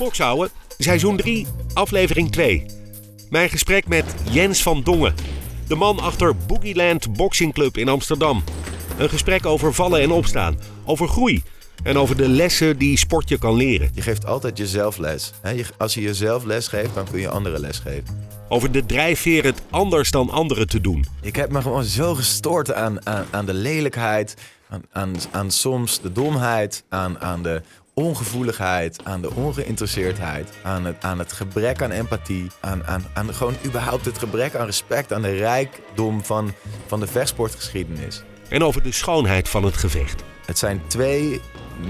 Bokshouden, seizoen 3, aflevering 2. Mijn gesprek met Jens van Dongen, de man achter Boogieland Boxing Club in Amsterdam. Een gesprek over vallen en opstaan, over groei en over de lessen die sport je kan leren. Je geeft altijd jezelf les. Als je jezelf les geeft, dan kun je anderen les geven. Over de drijfveer het anders dan anderen te doen. Ik heb me gewoon zo gestoord aan, aan, aan de lelijkheid, aan, aan, aan soms de domheid, aan, aan de ongevoeligheid, aan de ongeïnteresseerdheid, aan het, aan het gebrek aan empathie, aan, aan, aan gewoon überhaupt het gebrek aan respect, aan de rijkdom van, van de vechtsportgeschiedenis. En over de schoonheid van het gevecht. Het zijn twee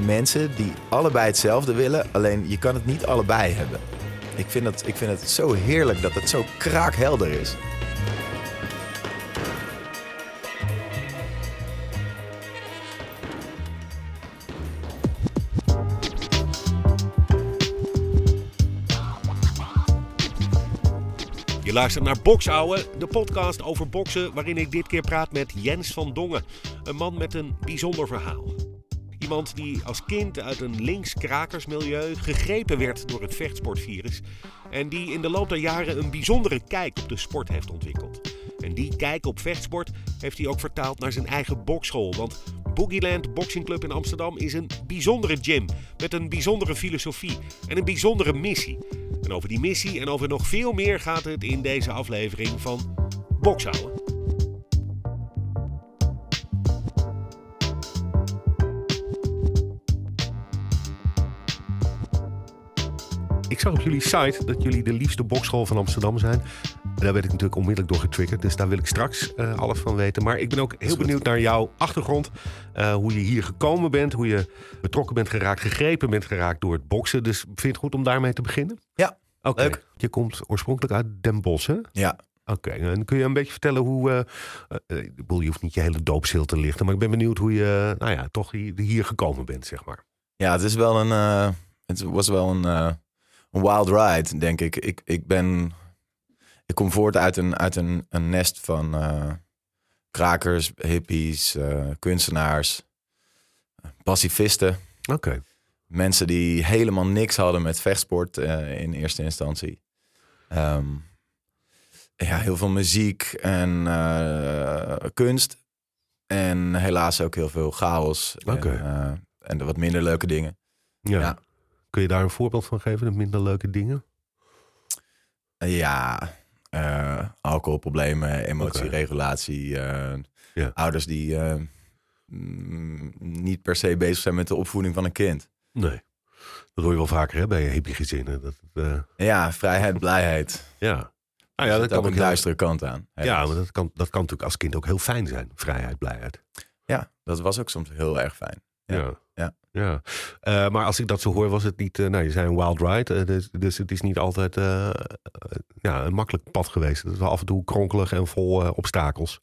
mensen die allebei hetzelfde willen, alleen je kan het niet allebei hebben. Ik vind het, ik vind het zo heerlijk dat het zo kraakhelder is. Je luistert naar Boksouwe, de podcast over boksen waarin ik dit keer praat met Jens van Dongen. Een man met een bijzonder verhaal. Iemand die als kind uit een links-krakersmilieu gegrepen werd door het vechtsportvirus. En die in de loop der jaren een bijzondere kijk op de sport heeft ontwikkeld. En die kijk op vechtsport heeft hij ook vertaald naar zijn eigen bokschool. Want Boogieland Boxing Club in Amsterdam is een bijzondere gym. Met een bijzondere filosofie en een bijzondere missie. En over die missie en over nog veel meer gaat het in deze aflevering van Bokshouden. Ik zag op jullie site dat jullie de liefste bokschool van Amsterdam zijn. Daar werd ik natuurlijk onmiddellijk door getriggerd. Dus daar wil ik straks eh, alles van weten. Maar ik ben ook heel benieuwd naar jouw achtergrond. eh, hoe je hier gekomen bent. Hoe je betrokken bent geraakt. Gegrepen bent geraakt door het boksen. Dus vind je het goed om daarmee te beginnen? Ja, Oké. Leuk. Je komt oorspronkelijk uit Den Bosch, hè? ja. Oké, en kun je een beetje vertellen hoe... ik bedoel, je hoeft niet je hele doopstil te lichten... maar ik ben benieuwd hoe je, nou ja, toch hier, hier gekomen bent, zeg maar. Ja, het is wel een. het was wel een, een wild ride, denk ik. Ik, ik ben. Ik kom voort uit een, uit een, een nest van krakers, hippies, kunstenaars, pacifisten. Oké. Mensen die helemaal niks hadden met vechtsport eh, in eerste instantie. Ehm, ja, heel veel muziek en eh, kunst. En helaas ook heel veel chaos. En, eh, en de wat minder leuke dingen. Ja. Ja. Kun je daar een voorbeeld van geven? De minder leuke dingen? Ja, alcoholproblemen, emotieregulatie. Ja. Ouders die mm, niet per se bezig zijn met de opvoeding van een kind. Nee. Dat hoor je wel vaker hè, bij hippie gezinnen. Dat, eh, Ja, vrijheid, blijheid. ja. Nou Er ja, dat ook kan een ook heel- duistere kant aan. Ja, maar dat kan, dat kan natuurlijk als kind ook heel fijn zijn. Vrijheid, blijheid. Ja, dat was ook soms heel erg fijn. Ja. Ja. Ja. ja. Eh, maar als ik dat zo hoor, was het niet... eh, nou, je zei een wild ride. dus, dus het is niet altijd ja, een makkelijk pad geweest. Het is af en toe kronkelig en vol obstakels.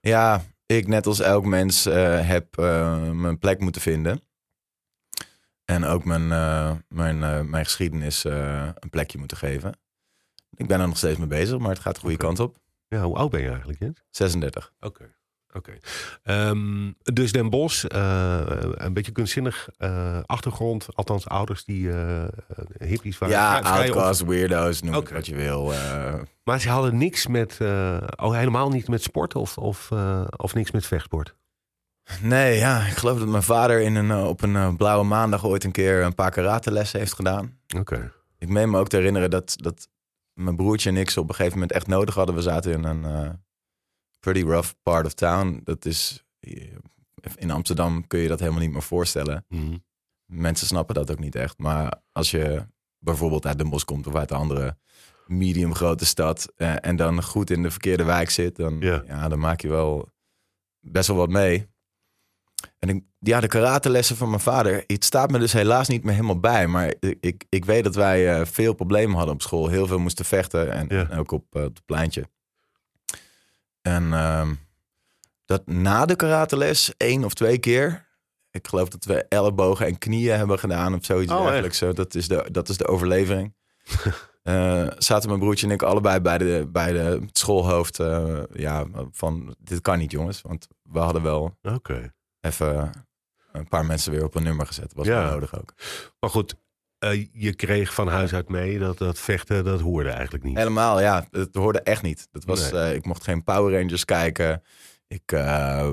Ja, ik net als elk mens heb mijn plek moeten vinden. En ook mijn, eh, mijn, eh, mijn geschiedenis eh, een plekje moeten geven. Ik ben er nog steeds mee bezig, maar het gaat de goede kant op. Ja, hoe oud ben je eigenlijk, Jens? 36. Oké. Oké. Ehm, dus Den Bosch, een beetje kunstzinnig achtergrond. Althans, ouders die hippies waren. ja, outcasts, weirdo's, noem het wat je wil. Maar ze hadden niks met, oh helemaal niet met sport of, of, of niks met vechtsport. Nee, ja, ik geloof dat mijn vader in een, eh, op een eh, blauwe maandag ooit een keer een paar karatelessen heeft gedaan. Oké. Ik meen me ook te herinneren dat, dat mijn broertje en ik ze op een gegeven moment echt nodig hadden. We zaten in een eh, pretty rough part of town. Dat is, in Amsterdam kun je dat helemaal niet meer voorstellen. Mhm. Mensen snappen dat ook niet echt. Maar als je bijvoorbeeld uit Den Bosch komt of uit een andere medium grote stad en dan goed in de verkeerde wijk zit, dan, ja. dan maak je wel best wel wat mee. En ik, ja, de karatelessen van mijn vader, het staat me dus helaas niet meer helemaal bij. Maar ik, ik, ik weet dat wij eh, veel problemen hadden op school. Heel veel moesten vechten en, Ja. en ook op, eh, op het pleintje. En ehm, dat na de karateles, één of twee keer, ik geloof dat we ellebogen en knieën hebben gedaan of zoiets Oh, dergelijks. Zo, dat, is de, dat is de overlevering. Eh, zaten mijn broertje en ik allebei bij, de, bij de, het schoolhoofd. ja, van dit kan niet jongens. Want we hadden wel Oké. Even een paar mensen weer op een nummer gezet. Was Ja. nodig ook. Maar goed, eh, je kreeg van huis uit mee dat dat vechten, dat hoorde eigenlijk niet. Helemaal, ja. Het hoorde echt niet. Dat was, Nee. eh, ik mocht geen Power Rangers kijken. Ik, eh,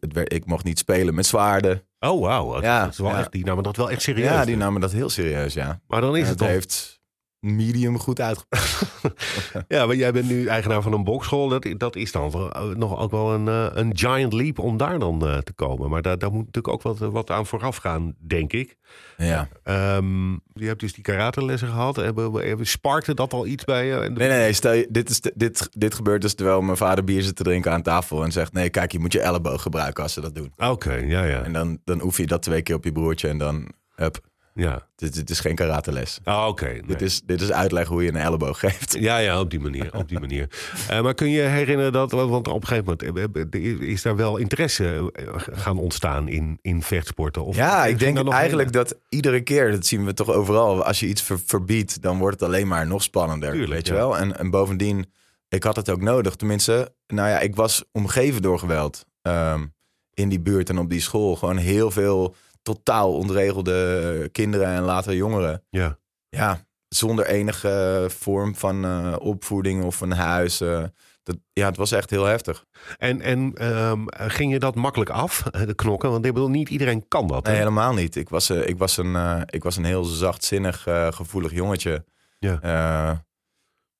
werd, ik mocht niet spelen met zwaarden. Oh, wauw. Dat, Ja, dat is wel ja. echt, die namen dat wel echt serieus. Ja, die namen dat heel serieus, ja. Maar dan is het het heeft medium goed uitgepakt. Ja, maar jij bent nu eigenaar van een bokschool. Dat, dat is dan wel, eh, nog ook wel een, eh, een giant leap om daar dan eh, te komen. Maar daar, daar moet natuurlijk ook wat, wat aan vooraf gaan, denk ik. Ja. Ehm, je hebt dus die karatelessen gehad. Hebben, hebben, sparkte dat al iets bij je? Nee, nee, nee. Stel je, dit, is, dit, dit gebeurt dus terwijl mijn vader bier zit te drinken aan tafel. En zegt, nee, kijk, je moet je elleboog gebruiken als ze dat doen. Oké, ja, ja. En dan, dan oefen je dat twee keer op je broertje en dan, hup. Ja. Dit, dit is geen karateles. Ah, Oké. nee. Dit, is, dit is uitleg hoe je een elleboog geeft. Ja, ja, op die manier. Op die manier. Eh, maar kun je herinneren dat, want op een gegeven moment eh, eh, is daar wel interesse gaan ontstaan in, in vechtsporten? Of Ja, ik denk eigenlijk heen? dat iedere keer, dat zien we toch overal, als je iets ver- verbiedt, dan wordt het alleen maar nog spannender. Tuurlijk, weet je ja. wel? En, en bovendien, ik had het ook nodig. Tenminste, nou ja, ik was omgeven door geweld ehm, in die buurt en op die school. Gewoon heel veel totaal ontregelde eh, kinderen en later jongeren. Ja. Ja, zonder enige vorm van eh, opvoeding of een huis. eh, dat, ja, het was echt heel heftig. En, en ehm, ging je dat makkelijk af, eh, de knokken? Want ik bedoel, niet iedereen kan dat. Nee, helemaal niet. Ik was, eh, ik was, een, eh, ik was een heel zachtzinnig, eh, gevoelig jongetje. Ja. Eh,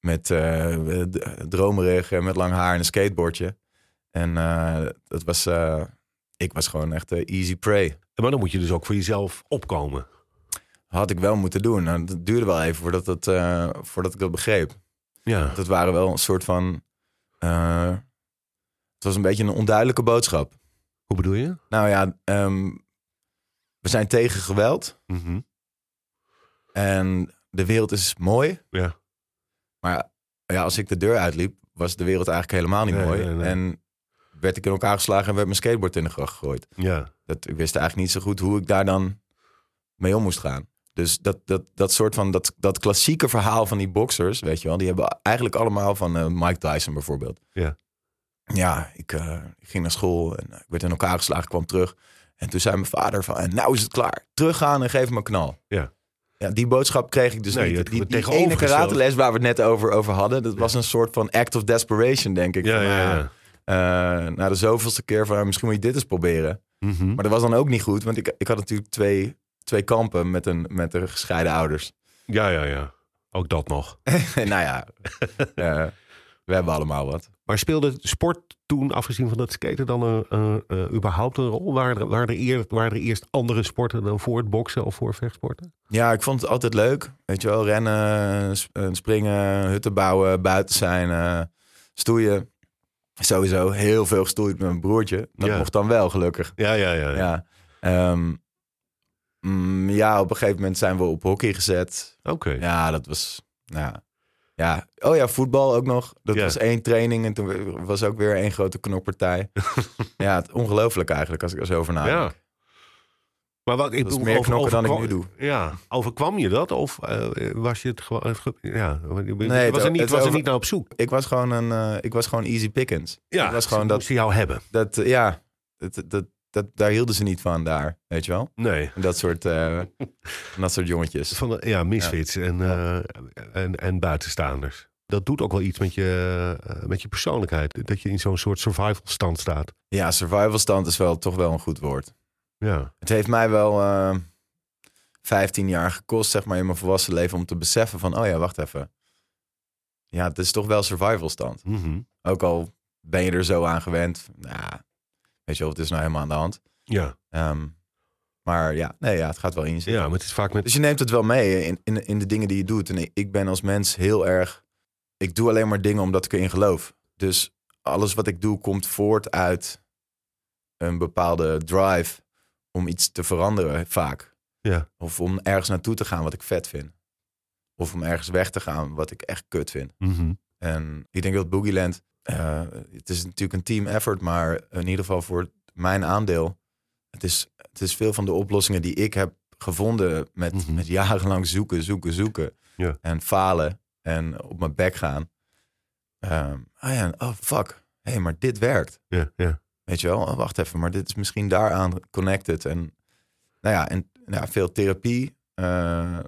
met eh, dromerig, eh, met lang haar en een skateboardje. En eh, dat was, eh, ik was gewoon echt eh, easy prey. Maar dan moet je dus ook voor jezelf opkomen. Had ik wel moeten doen. Nou, dat duurde wel even voordat, het, eh, voordat ik dat begreep. Ja. Dat waren wel een soort van... eh, het was een beetje een onduidelijke boodschap. Hoe bedoel je? Nou ja, ehm, we zijn tegen geweld. Mhm. En de wereld is mooi. Ja. Maar ja, als ik de deur uitliep, was de wereld eigenlijk helemaal niet Nee, mooi. nee, nee. En werd ik in elkaar geslagen en werd mijn skateboard in de gracht gegooid. Ja. Dat, ik wist eigenlijk niet zo goed hoe ik daar dan mee om moest gaan. Dus dat, dat, dat soort van, dat, dat klassieke verhaal van die boxers, weet je wel, die hebben eigenlijk allemaal van eh, Mike Tyson bijvoorbeeld. Ja. Ja, ik, eh, ik ging naar school en ik werd in elkaar geslagen, kwam terug. En toen zei mijn vader van, en nou is het klaar. Teruggaan en geef me een knal. Ja. Ja, die boodschap kreeg ik dus Nee, niet. Die, die ene karateles waar we het net over, over hadden, dat was een soort van act of desperation, denk ik. Ja, Van, ja, ah, ja. eh, na de zoveelste keer van, ah, misschien moet je dit eens proberen. Mhm. Maar dat was dan ook niet goed, want ik, ik had natuurlijk twee, twee kampen met, een, met de gescheiden ouders. Ja, ja, ja. Ook dat nog. nou ja, eh, we hebben allemaal wat. Maar speelde sport toen, afgezien van dat skaten, dan een, een- überhaupt een rol? Waren er, waren, er eerst, waren er eerst andere sporten dan voor het boksen of voor vechtsporten? Ja, ik vond het altijd leuk. Weet je wel, rennen, eh, springen, hutten bouwen, buiten zijn, eh, stoeien. Sowieso heel veel gestoeid met mijn broertje. Dat Ja. mocht dan wel, gelukkig. Ja, ja, ja. ja. Ja. Ehm, mm, ja, op een gegeven moment zijn we op hockey gezet. Oké. Ja, dat was... Ja. ja. Oh ja, voetbal ook nog. Dat Ja. was één training en toen was ook weer één grote knokpartij. ja, ongelooflijk eigenlijk als ik er zo over nadenk. Maar wat ik bedoel, meer over- knokken dan ik nu doe. Ja, overkwam je dat? Of eh, was je het gewoon... Ja, Nee, was er niet, was er niet naar op zoek? Ik was gewoon een, eh, ik was gewoon easy pickings. Ja, ik was gewoon ze dat, moesten jou hebben. dat eh, ja, dat, dat, dat, daar hielden ze niet van daar, weet je wel? Nee. En dat soort, dat soort jongetjes. Van de, ja, misfits En, en, en buitenstaanders. Dat doet ook wel iets met je, met je persoonlijkheid. Dat je in zo'n soort survival stand staat. Ja, survival stand is wel toch wel een goed woord. Ja, Het heeft mij wel eh 15 jaar gekost, zeg maar, in mijn volwassen leven om te beseffen van, oh ja, wacht even. Ja, het is toch wel survival stand. Mhm. Ook al ben je er zo aan gewend. Nou, weet je wel, het is nou helemaal aan de hand. ja. Ehm, maar ja, nee, ja, het gaat wel in ja, maar het is vaak met... Dus je neemt het wel mee in, in, in de dingen die je doet. En ik, ik ben als mens heel erg. Ik doe alleen maar dingen omdat ik erin geloof. Dus alles wat ik doe komt voort uit een bepaalde drive om iets te veranderen, vaak. Ja. Of om ergens naartoe te gaan wat ik vet vind. Of om ergens weg te gaan wat ik echt kut vind. Mhm. En ik denk dat Boogieland, eh het is natuurlijk een team effort, maar in ieder geval voor mijn aandeel, het is, het is veel van de oplossingen die ik heb gevonden met, Mhm. met jarenlang zoeken, zoeken, zoeken Ja. en falen en op mijn bek gaan. Ah ja, oh fuck, hé, hey, maar dit werkt. Ja, ja. Weet je wel, oh, wacht even, maar dit is misschien daaraan connected. En nou ja, en nou ja, veel therapie eh,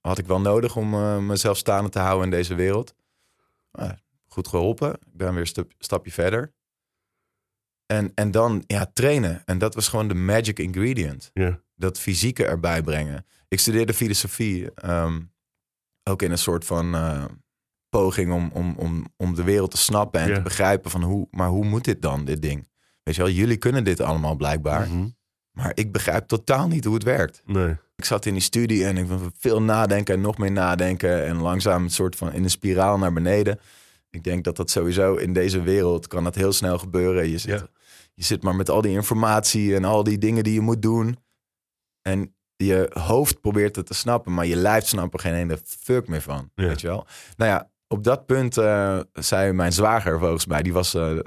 had ik wel nodig om eh, mezelf staande te houden in deze wereld. Goed geholpen. Ik ben weer een stapje verder. En, en dan ja, trainen. En dat was gewoon de magic ingredient. Ja. Dat fysieke erbij brengen. Ik studeerde filosofie. ehm, ook in een soort van eh, poging om, om, om, om de wereld te snappen en te begrijpen van hoe, maar hoe moet dit dan, dit ding? Weet je wel, jullie kunnen dit allemaal blijkbaar. Mhm. Maar ik begrijp totaal niet hoe het werkt. Nee. Ik zat in die studie en ik was veel nadenken en nog meer nadenken. En langzaam een soort van in een spiraal naar beneden. Ik denk dat dat sowieso in deze wereld kan dat heel snel gebeuren. Je zit, Ja. je zit maar met al die informatie en al die dingen die je moet doen. En je hoofd probeert het te snappen, maar je lijf snapt er geen ene fuck meer van. Ja. Weet je wel? Nou ja, op dat punt eh, zei mijn zwager volgens mij, die was, eh,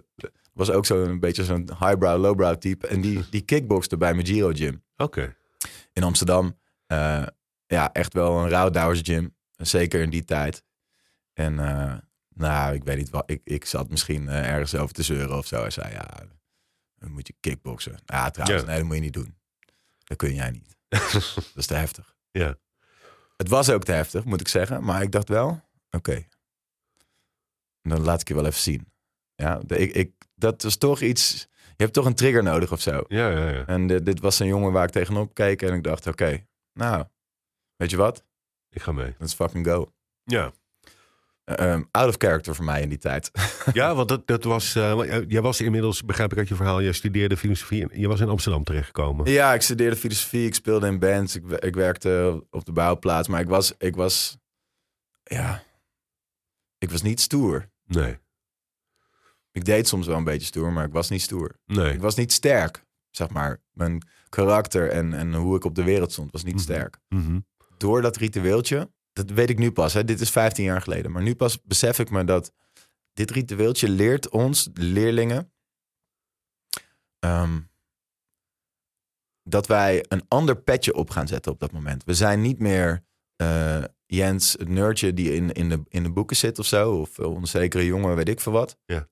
was ook zo'n beetje zo'n highbrow, lowbrow type. En die, die kickboxte bij mijn Giro Gym Oké. in Amsterdam. Eh, ja, echt wel een rouwdouwers gym. Zeker in die tijd. En eh, nou, ik weet niet wat. Ik, ik zat misschien eh, ergens over te zeuren of zo. Hij zei, ja, dan moet je kickboksen. Ja, trouwens, nee, dat moet je niet doen. Dat kun jij niet. dat is te heftig. Ja. Het was ook te heftig, moet ik zeggen. Maar ik dacht wel, oké. Dan laat ik je wel even zien. Ja, de- ik, ik, dat is toch iets... Je hebt toch een trigger nodig of zo. Ja, ja, ja. En dit, dit was een jongen waar ik tegenop keek en ik dacht, oké, nou, weet je wat? Ik ga mee. Let's fucking go. Ja. Eh, ehm, out of character voor mij in die tijd. Ja, want dat, dat was. eh, eh, jij was inmiddels, begrijp ik uit je verhaal, jij studeerde filosofie. Je was in Amsterdam terechtgekomen. ja, ik studeerde filosofie, ik speelde in bands, ik, ik werkte op de bouwplaats, maar ik was, ik was, ja, ik was niet stoer. Nee. Ik deed soms wel een beetje stoer, maar ik was niet stoer. Nee. Ik was niet sterk, zeg maar. Mijn karakter en, en hoe ik op de wereld stond was niet Mhm. sterk. Mhm. door dat ritueeltje, dat weet ik nu pas, hè, dit is 15 jaar geleden, maar nu pas besef ik me dat dit ritueeltje leert ons, leerlingen, ehm, dat wij een ander petje op gaan zetten op dat moment. We zijn niet meer eh, Jens, het nerdje die in, in, de, in de boeken zit of zo, of een onzekere jongen, weet ik veel wat. Ja.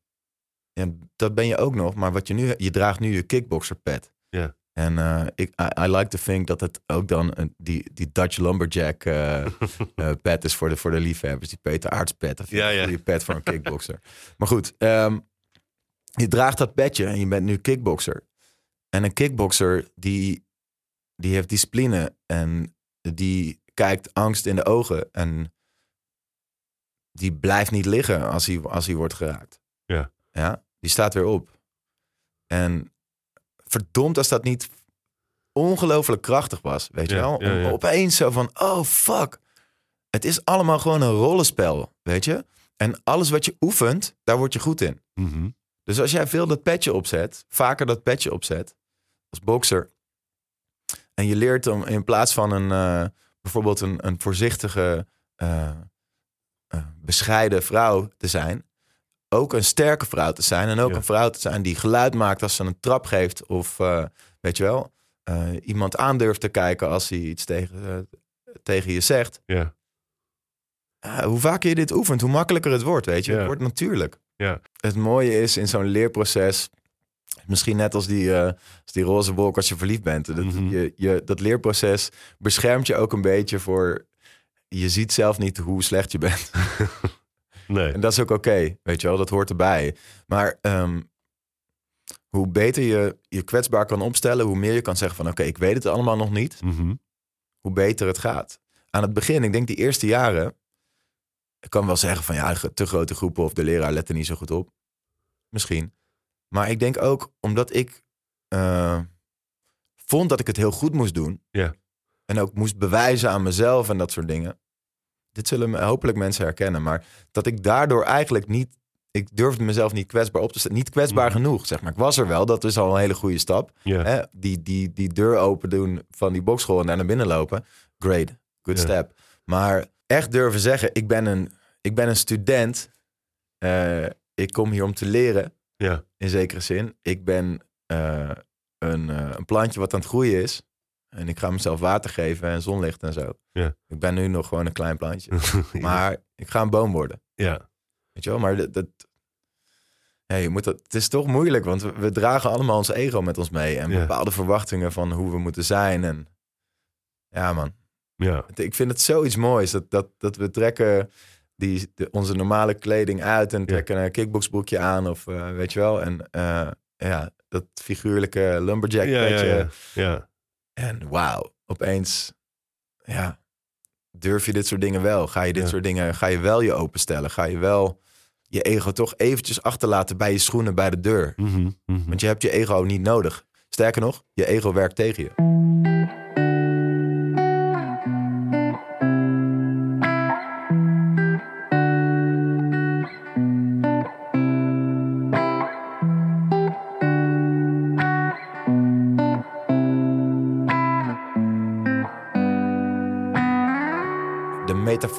Ja. Dat ben je ook nog, maar wat je nu, je draagt nu je kickboxerpet. Ja. En eh, ik, I, I like to think dat het ook dan een, die, die Dutch Lumberjack eh, eh, pet is voor de, voor de liefhebbers. Die Peter Aarts pet. Ik Ja, ja. goede pet voor een kickboxer. maar goed, ehm, je draagt dat petje en je bent nu kickboxer. En een kickboxer die, die heeft discipline en die kijkt angst in de ogen. En die blijft niet liggen als hij, als hij wordt geraakt. Ja. Ja, die staat weer op. En verdomd als dat niet ongelooflijk krachtig was, weet je wel? ja. opeens zo van, oh fuck. Het is allemaal gewoon een rollenspel, weet je? En alles wat je oefent, daar word je goed in. Mhm. Dus als jij veel dat petje opzet, vaker dat petje opzet, als bokser, en je leert om in plaats van een, eh, bijvoorbeeld een, een voorzichtige, eh, eh, bescheiden vrouw te zijn, ook een sterke vrouw te zijn. En ook Ja. een vrouw te zijn die geluid maakt als ze een trap geeft. Of eh, weet je wel, eh, iemand aandurft te kijken als hij iets tegen, eh, tegen je zegt. Ja. Ja, hoe vaker je dit oefent, hoe makkelijker het wordt, weet je. Ja. Het wordt natuurlijk. Ja. Het mooie is in zo'n leerproces, misschien net als die, als die roze wolk als je verliefd bent. Dat, Mhm. je, je, dat leerproces beschermt je ook een beetje voor... Je ziet zelf niet hoe slecht je bent. Nee. En dat is ook oké, weet je wel. Dat hoort erbij. Maar ehm, hoe beter je je kwetsbaar kan opstellen... hoe meer je kan zeggen van... oké, ik weet het allemaal nog niet Mhm. hoe beter het gaat. Aan het begin, ik denk die eerste jaren, ik kan wel zeggen van ja, te grote groepen of de leraar let er niet zo goed op. Misschien. Maar ik denk ook omdat ik eh, vond dat ik het heel goed moest doen. Ja. En ook moest bewijzen aan mezelf en dat soort dingen. Dit zullen hopelijk mensen herkennen. Maar dat ik daardoor eigenlijk niet. Ik durfde mezelf niet kwetsbaar op te stellen. Niet kwetsbaar Mhm. genoeg, zeg maar. Ik was er wel. Dat is al een hele goede stap hè, die, die, die deur open doen van die boxschool en daar naar binnen lopen. Great, good step. Maar echt durven zeggen, ik ben een, ik ben een student. Eh, ik kom hier om te leren, in zekere zin. Ik ben eh, een, eh, een plantje wat aan het groeien is. En ik ga mezelf water geven en zonlicht en zo. Ja. Ik ben nu nog gewoon een klein plantje. Maar ik ga een boom worden. ja. Weet je wel, maar dat, dat ja, je moet dat, het is toch moeilijk, want we, we dragen allemaal ons ego met ons mee en bepaalde verwachtingen van hoe we moeten zijn. En ja, man, Ja. Ik vind het zoiets moois dat, dat, dat we trekken die, de- onze normale kleding uit en trekken een kickboxbroekje aan of eh, weet je wel. En eh, ja, dat figuurlijke lumberjack Ja, ja, ja. En wauw, opeens, ja, durf je dit soort dingen wel? Ga je dit Ja. soort dingen, ga je wel je openstellen? Ga je wel je ego toch eventjes achterlaten bij je schoenen bij de deur? Mhm, mhm. Want je hebt je ego niet nodig. Sterker nog, je ego werkt tegen je.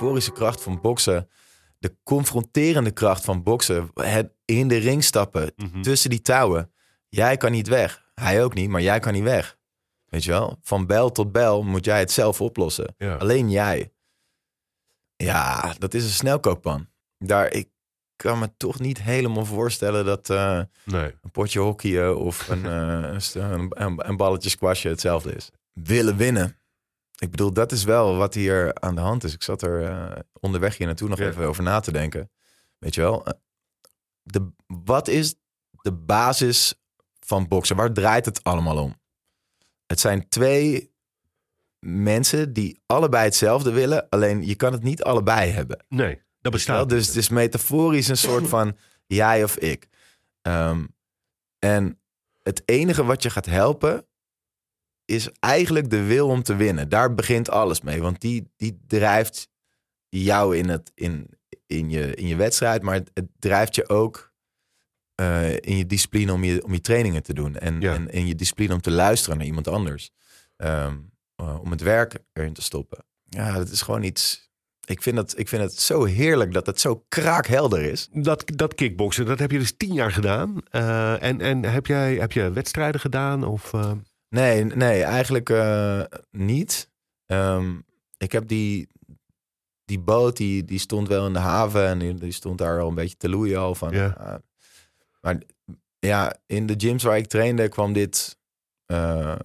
De metaforische kracht van boksen, de confronterende kracht van boksen, het in de ring stappen, Mhm. tussen die touwen. Jij kan niet weg. Hij ook niet, maar jij kan niet weg. Weet je wel? Van bel tot bel moet jij het zelf oplossen. Ja. Alleen jij. Ja, dat is een snelkookpan. Daar, ik kan me toch niet helemaal voorstellen dat eh, Nee. een potje hockeyen of een, eh, een, een, een, een balletje squashen hetzelfde is. Willen winnen. Ik bedoel, dat is wel wat hier aan de hand is. Ik zat er eh, onderweg hier naartoe nog Ja. even over na te denken. Weet je wel? Eh, De, wat is de basis van boksen? Waar draait het allemaal om? Het zijn twee mensen die allebei hetzelfde willen. Alleen je kan het niet allebei hebben. Nee, dat bestaat. dus het is metaforisch een soort van jij of ik. Ehm, en het enige wat je gaat helpen is eigenlijk de wil om te winnen. Daar begint alles mee, want die, die drijft jou in, het, in, in, je, in je wedstrijd, maar het, het drijft je ook eh, in je discipline om je, om je trainingen te doen. En, Ja. en in je discipline om te luisteren naar iemand anders. Ehm, eh, om het werk erin te stoppen. Ja, dat is gewoon iets. Ik vind, dat, ik vind het zo heerlijk dat het zo kraakhelder is. Dat, dat kickboksen, dat heb je dus tien jaar gedaan. Eh, en en heb, jij, heb je wedstrijden gedaan? Of, Nee, nee, eigenlijk eh, niet. Ehm, ik heb die, die boot, die, die stond wel in de haven en die, die stond daar al een beetje te loeien al van. Ah. maar ja, in de gyms waar ik trainde kwam dit eh,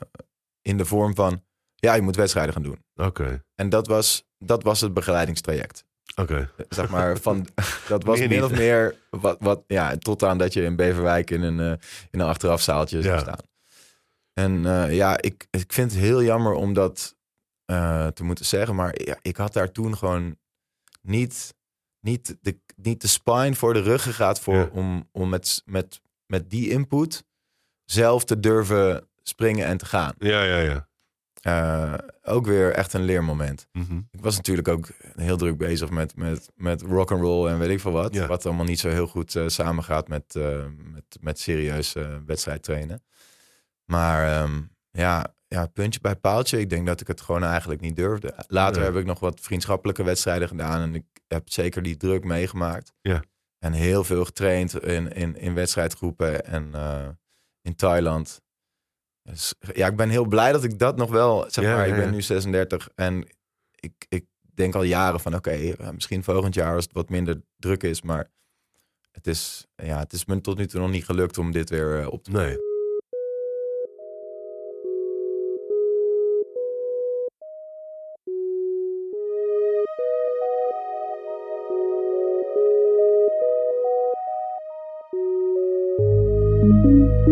in de vorm van, ja, je moet wedstrijden gaan doen. Oké, En dat was, dat was het begeleidingstraject. oké. Zeg maar, van, dat was Meer min of meer wat, wat, ja, tot aan dat je in Beverwijk in een, eh, in een achterafzaaltje zou Ja. staan. En eh, ja, ik, ik vind het heel jammer om dat eh, te moeten zeggen, maar ja, ik had daar toen gewoon niet, niet, de, niet de spine voor de ruggen gehad voor, Ja. om, om met, met, met die input zelf te durven springen en te gaan. Ja, ja, ja. Eh, ook weer echt een leermoment. Mhm. Ik was natuurlijk ook heel druk bezig met, met, met rock and roll en weet ik veel wat. Ja. Wat allemaal niet zo heel goed eh, samengaat met, eh, met, met serieus wedstrijd trainen. Maar ehm, ja, ja, puntje bij paaltje. Ik denk dat ik het gewoon eigenlijk niet durfde. Later heb ik nog wat vriendschappelijke wedstrijden gedaan. En ik heb zeker die druk meegemaakt. Ja. En heel veel getraind in, in, in wedstrijdgroepen en eh, in Thailand. Dus, ja, ik ben heel blij dat ik dat nog wel, zeg Ja, maar, ik ben nu 36 en ik, ik denk al jaren van, oké, eh, misschien volgend jaar als het wat minder druk is, maar het is, ja, het is me tot nu toe nog niet gelukt om dit weer eh, op te Nee. Er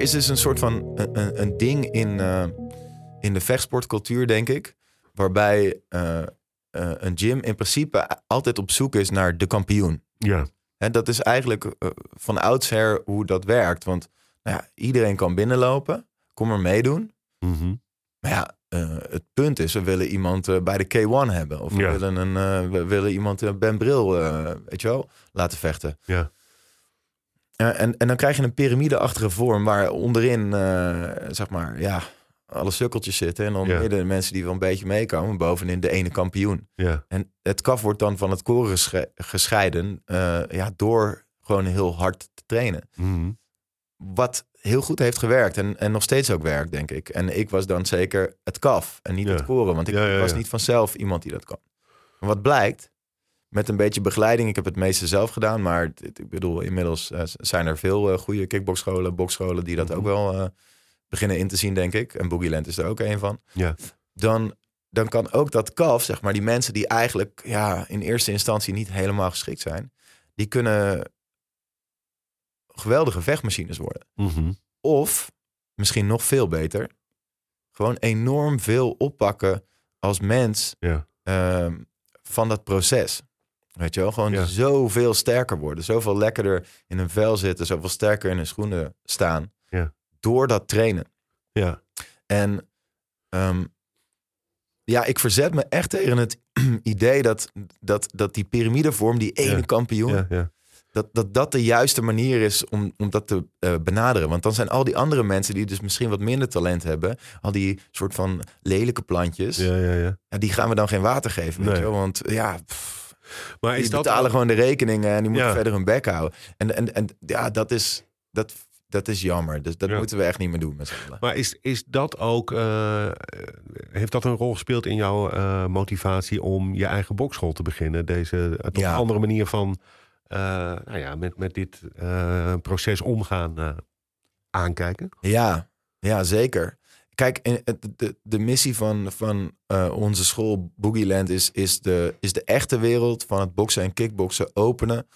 is dus een soort van een, ding in, eh, in de vechtsportcultuur, denk ik, waarbij eh, eh, een gym in principe altijd op zoek is naar de kampioen. Ja. Hè, dat is eigenlijk eh, van oudsher hoe dat werkt. Want nou ja, iedereen kan binnenlopen, kom er meedoen. Mhm. Maar ja, eh, het punt is, we willen iemand bij de K1 hebben. Of we, Ja. willen, een, we willen iemand Ben Bril, weet je wel, laten vechten. Ja. En, en dan krijg je een piramideachtige vorm waar onderin, zeg maar, ja, alle sukkeltjes zitten. En dan Ja. midden de mensen die wel een beetje meekomen. Bovenin de ene kampioen. Ja. En het kaf wordt dan van het koren gesche- gescheiden. eh, ja, door gewoon heel hard te trainen. Mhm. Wat heel goed heeft gewerkt en, en nog steeds ook werkt, denk ik. En ik was dan zeker het kaf en niet Ja. het koren, want ik was niet vanzelf iemand die dat kan. Maar wat blijkt, met een beetje begeleiding, ik heb het meeste zelf gedaan, maar ik bedoel, inmiddels eh, zijn er veel eh, goede kickboxscholen, boxscholen die dat Mhm. ook wel beginnen in te zien, denk ik. En Boogie Land is er ook een van. Ja. Dan, dan kan ook dat kaf, zeg maar, die mensen die eigenlijk ja, in eerste instantie niet helemaal geschikt zijn, die kunnen geweldige vechtmachines worden. Mhm. Of, misschien nog veel beter, gewoon enorm veel oppakken als mens Ja. ehm, van dat proces. Weet je wel, gewoon Ja. zoveel sterker worden. Zoveel lekkerder in een vel zitten, zoveel sterker in hun schoenen staan. Door dat trainen. Ja. En ehm, ja, ik verzet me echt tegen het idee dat, dat, dat die piramidevorm, die ene Ja. kampioen, Ja. Ja. dat, dat dat de juiste manier is om, om dat te eh, benaderen. Want dan zijn al die andere mensen die dus misschien wat minder talent hebben, al die soort van lelijke plantjes, Ja. Ja. Ja. ja, die gaan we dan geen water geven. Weet Nee. je? Want ja, pff, Maar die is dat betalen gewoon de rekeningen en die moeten verder hun bek houden. En, en, en ja, dat is, dat, dat is jammer. Dus dat Ja. moeten we echt niet meer doen met z'n allen. Maar is, is dat ook, eh, heeft dat een rol gespeeld in jouw eh, motivatie om je eigen bokschool te beginnen? Deze eh, toch Ja. andere manier van nou ja, met, met dit proces omgaan aankijken? Ja, ja, zeker. Kijk, de, de missie van, van onze school Boogie Land is, is, de, is de echte wereld van het boksen en kickboksen openen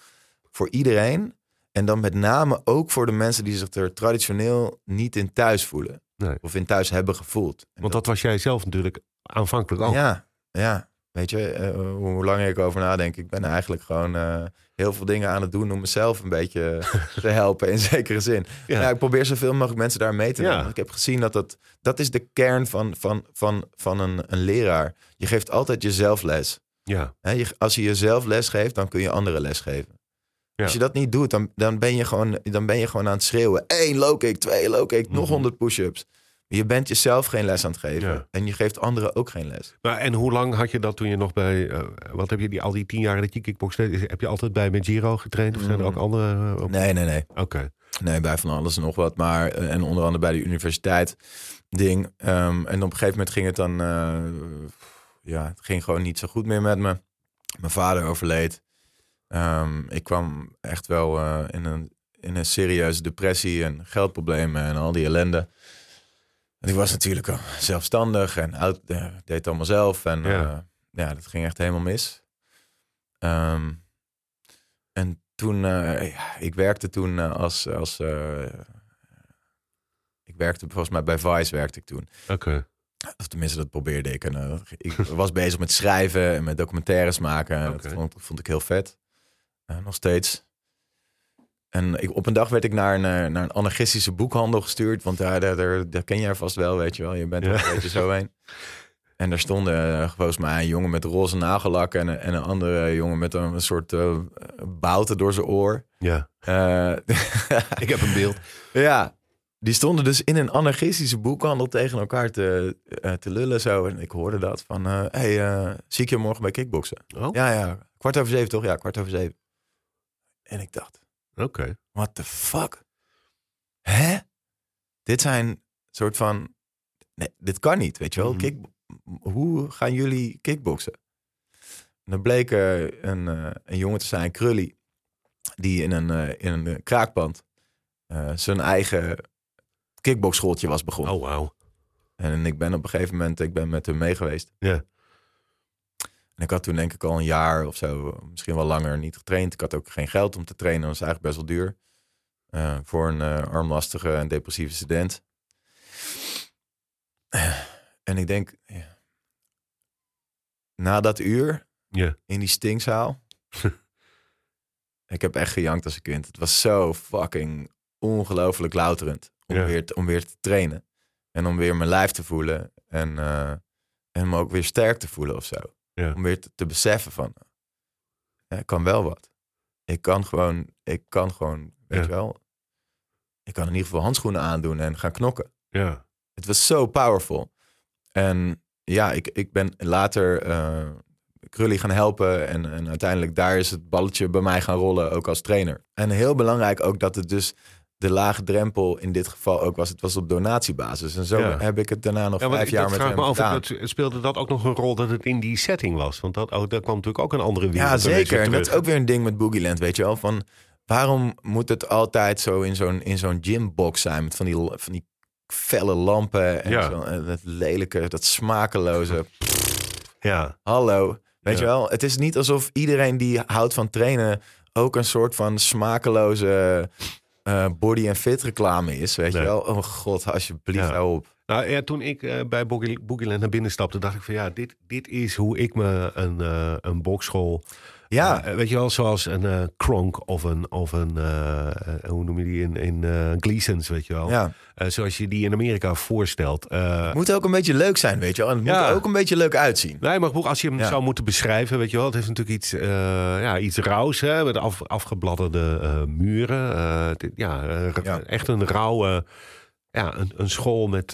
voor iedereen. En dan met name ook voor de mensen die zich er traditioneel niet in thuis voelen. Nee. Of in thuis hebben gevoeld. En Want dat was jij zelf natuurlijk aanvankelijk ook. Ja, ja. Weet je, eh, hoe langer ik over nadenk, ik ben eigenlijk gewoon eh, heel veel dingen aan het doen om mezelf een beetje te helpen in zekere zin. Ja. Ja. ik probeer zoveel mogelijk mensen daar mee te Ja. nemen. Ik heb gezien dat dat, dat is de kern van, van, van, van een, een leraar. Je geeft altijd jezelf les. Ja. Je, als je jezelf les geeft, dan kun je anderen les geven. Ja. Als je dat niet doet, dan, dan, ben je gewoon, dan ben je gewoon aan het schreeuwen. Eén low kick, twee low kick, nog Mhm. 100 push-ups. Je bent jezelf geen les aan het geven. Ja. En je geeft anderen ook geen les. Maar en hoe lang had je dat toen je nog bij, eh, wat heb je die al die tien jaar dat je kickbox deed, heb je altijd bij met Giro getraind of zijn er ook Mm. andere? eh, op- Nee, nee, nee. Oké. Nee, bij van alles en nog wat. Maar, eh, en onder andere bij de universiteit ding. Ehm, en op een gegeven moment ging het dan... ja, het ging gewoon niet zo goed meer met me. Mijn vader overleed. Ehm, ik kwam echt wel eh, in, een, in een serieuze depressie en geldproblemen en al die ellende. En ik was natuurlijk al zelfstandig en oud, eh, deed het allemaal zelf. En Ja. ja. ja, dat ging echt helemaal mis. Ehm, en toen, eh, ja, ik werkte toen eh, als, als eh, ik werkte volgens mij bij Vice werkte ik toen. Oké. Of tenminste, dat probeerde ik. En, eh, ik was bezig met schrijven en met documentaires maken. Dat vond, vond ik heel vet. Eh, nog steeds. En ik, op een dag werd ik naar een, naar een anarchistische boekhandel gestuurd. Want daar, daar, daar, daar ken jij vast wel, weet je wel. Je bent er Ja. een beetje zo heen. En daar stonden eh, volgens mij een jongen met roze nagellak... en, een- en een andere jongen met een, een soort eh bouten door zijn oor. Ja. Ik heb een beeld. ja, die stonden dus in een anarchistische boekhandel tegen elkaar te, te lullen zo. En ik hoorde dat van, hé, hey, zie ik je morgen bij kickboksen? Oh, Ja, ja, kwart over zeven toch? Ja, kwart over zeven. En ik dacht, oké. what the fuck? Hè? Dit zijn soort van, nee, dit kan niet, weet je wel. Mhm. Kick, hoe gaan jullie kickboksen? En dan bleek er een, eh, een jongen te zijn, Krully, die in een, eh, in een kraakpand eh, zijn eigen kickboxschooltje was begonnen. Oh, wauw. En ik ben op een gegeven moment, ik ben met hem mee geweest. Ja. En ik had toen denk ik al een jaar of zo, misschien wel langer niet getraind. Ik had ook geen geld om te trainen, dat was eigenlijk best wel duur. eh, voor een eh, armlastige en depressieve student. En ik denk, ja, na dat uur in die stinkzaal, ik heb echt gejankt als een kind. Het was zo fucking ongelooflijk louterend om, weer, te- om weer te trainen. En om weer mijn lijf te voelen. En, eh, en me ook weer sterk te voelen of zo. Ja. Om weer te, te beseffen van, ja, ik kan wel wat. Ik kan gewoon, ik kan gewoon, weet je wel. Ik kan in ieder geval handschoenen aandoen en gaan knokken. Ja. Het was zo powerful. En ja, ik, ik ben later eh Krully gaan helpen. En, en uiteindelijk daar is het balletje bij mij gaan rollen, ook als trainer. En heel belangrijk ook dat het dus de lage drempel in dit geval ook was. Het was op donatiebasis. En zo Ja. heb ik het daarna nog Ja, vijf jaar met hem me af, gedaan. dat, speelde dat ook nog een rol dat het in die setting was? Want dat, oh, daar kwam natuurlijk ook een andere wereld. Ja, zeker. En dat is ook weer een ding met Boogieland, weet je wel. Van, waarom moet het altijd zo in zo'n, in zo'n gymbox zijn... met van die, van die felle lampen en Ja. zo, en dat lelijke, dat smakeloze... Ja, Hallo, weet je wel? Het is niet alsof iedereen die houdt van trainen... ook een soort van smakeloze eh, body- en fit reclame is, weet Nee. je wel? Oh god, alsjeblieft, Ja. hou op. Nou ja, toen ik eh, bij Boogie- Boogieland naar binnen stapte, dacht ik van ja, dit, dit is hoe ik me een, eh een bokschool. Ja, eh, weet je wel, zoals een eh Kronk of een, of een eh, hoe noem je die in, in eh, Gleason's, weet je wel. ja. Zoals je die in Amerika voorstelt. Het moet ook een beetje leuk zijn, weet je wel? En het Ja. moet er ook een beetje leuk uitzien. Nee, maar als je hem Ja. zou moeten beschrijven, weet je wel, het heeft natuurlijk iets, ja, iets rauws, hè, met af, afgebladderde muren. Het- ja, Ja. echt een rauwe, ja, een, een school met,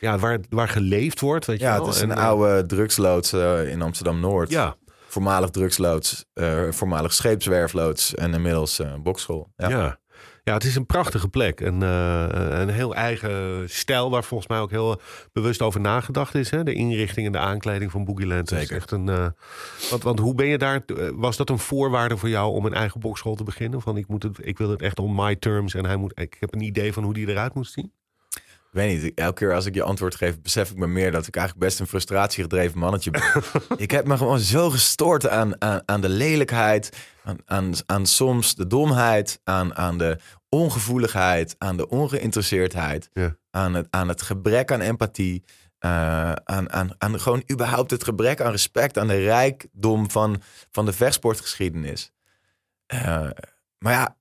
ja, waar, waar geleefd wordt, weet je Ja, wel. het is En, een oude drugsloods in Amsterdam-Noord. Ja, Voormalig drugsloods, eh, voormalig scheepswerfloods en inmiddels eh bokschool. Ja. ja. ja. het is een prachtige plek. En eh, een heel eigen stijl waar volgens mij ook heel bewust over nagedacht is. Hè? De inrichting en de aankleding van Boogieland. Dat is Zeker. echt een, want, want hoe ben je daar? Was dat een voorwaarde voor jou om een eigen bokschool te beginnen? Van ik, moet het, ik wil het echt on my terms en hij moet, ik heb een idee van hoe die eruit moet zien. Weet niet, elke keer als ik je antwoord geef, besef ik me meer dat ik eigenlijk best een frustratiegedreven mannetje ben. ik heb me gewoon zo gestoord aan, aan, aan de lelijkheid, aan, aan, aan soms de domheid, aan, aan de ongevoeligheid, aan de ongeïnteresseerdheid, Ja. aan, het, aan het gebrek aan empathie. eh, aan, aan, aan gewoon überhaupt het gebrek aan respect, aan de rijkdom van, van de vechtsportgeschiedenis. Eh, maar ja,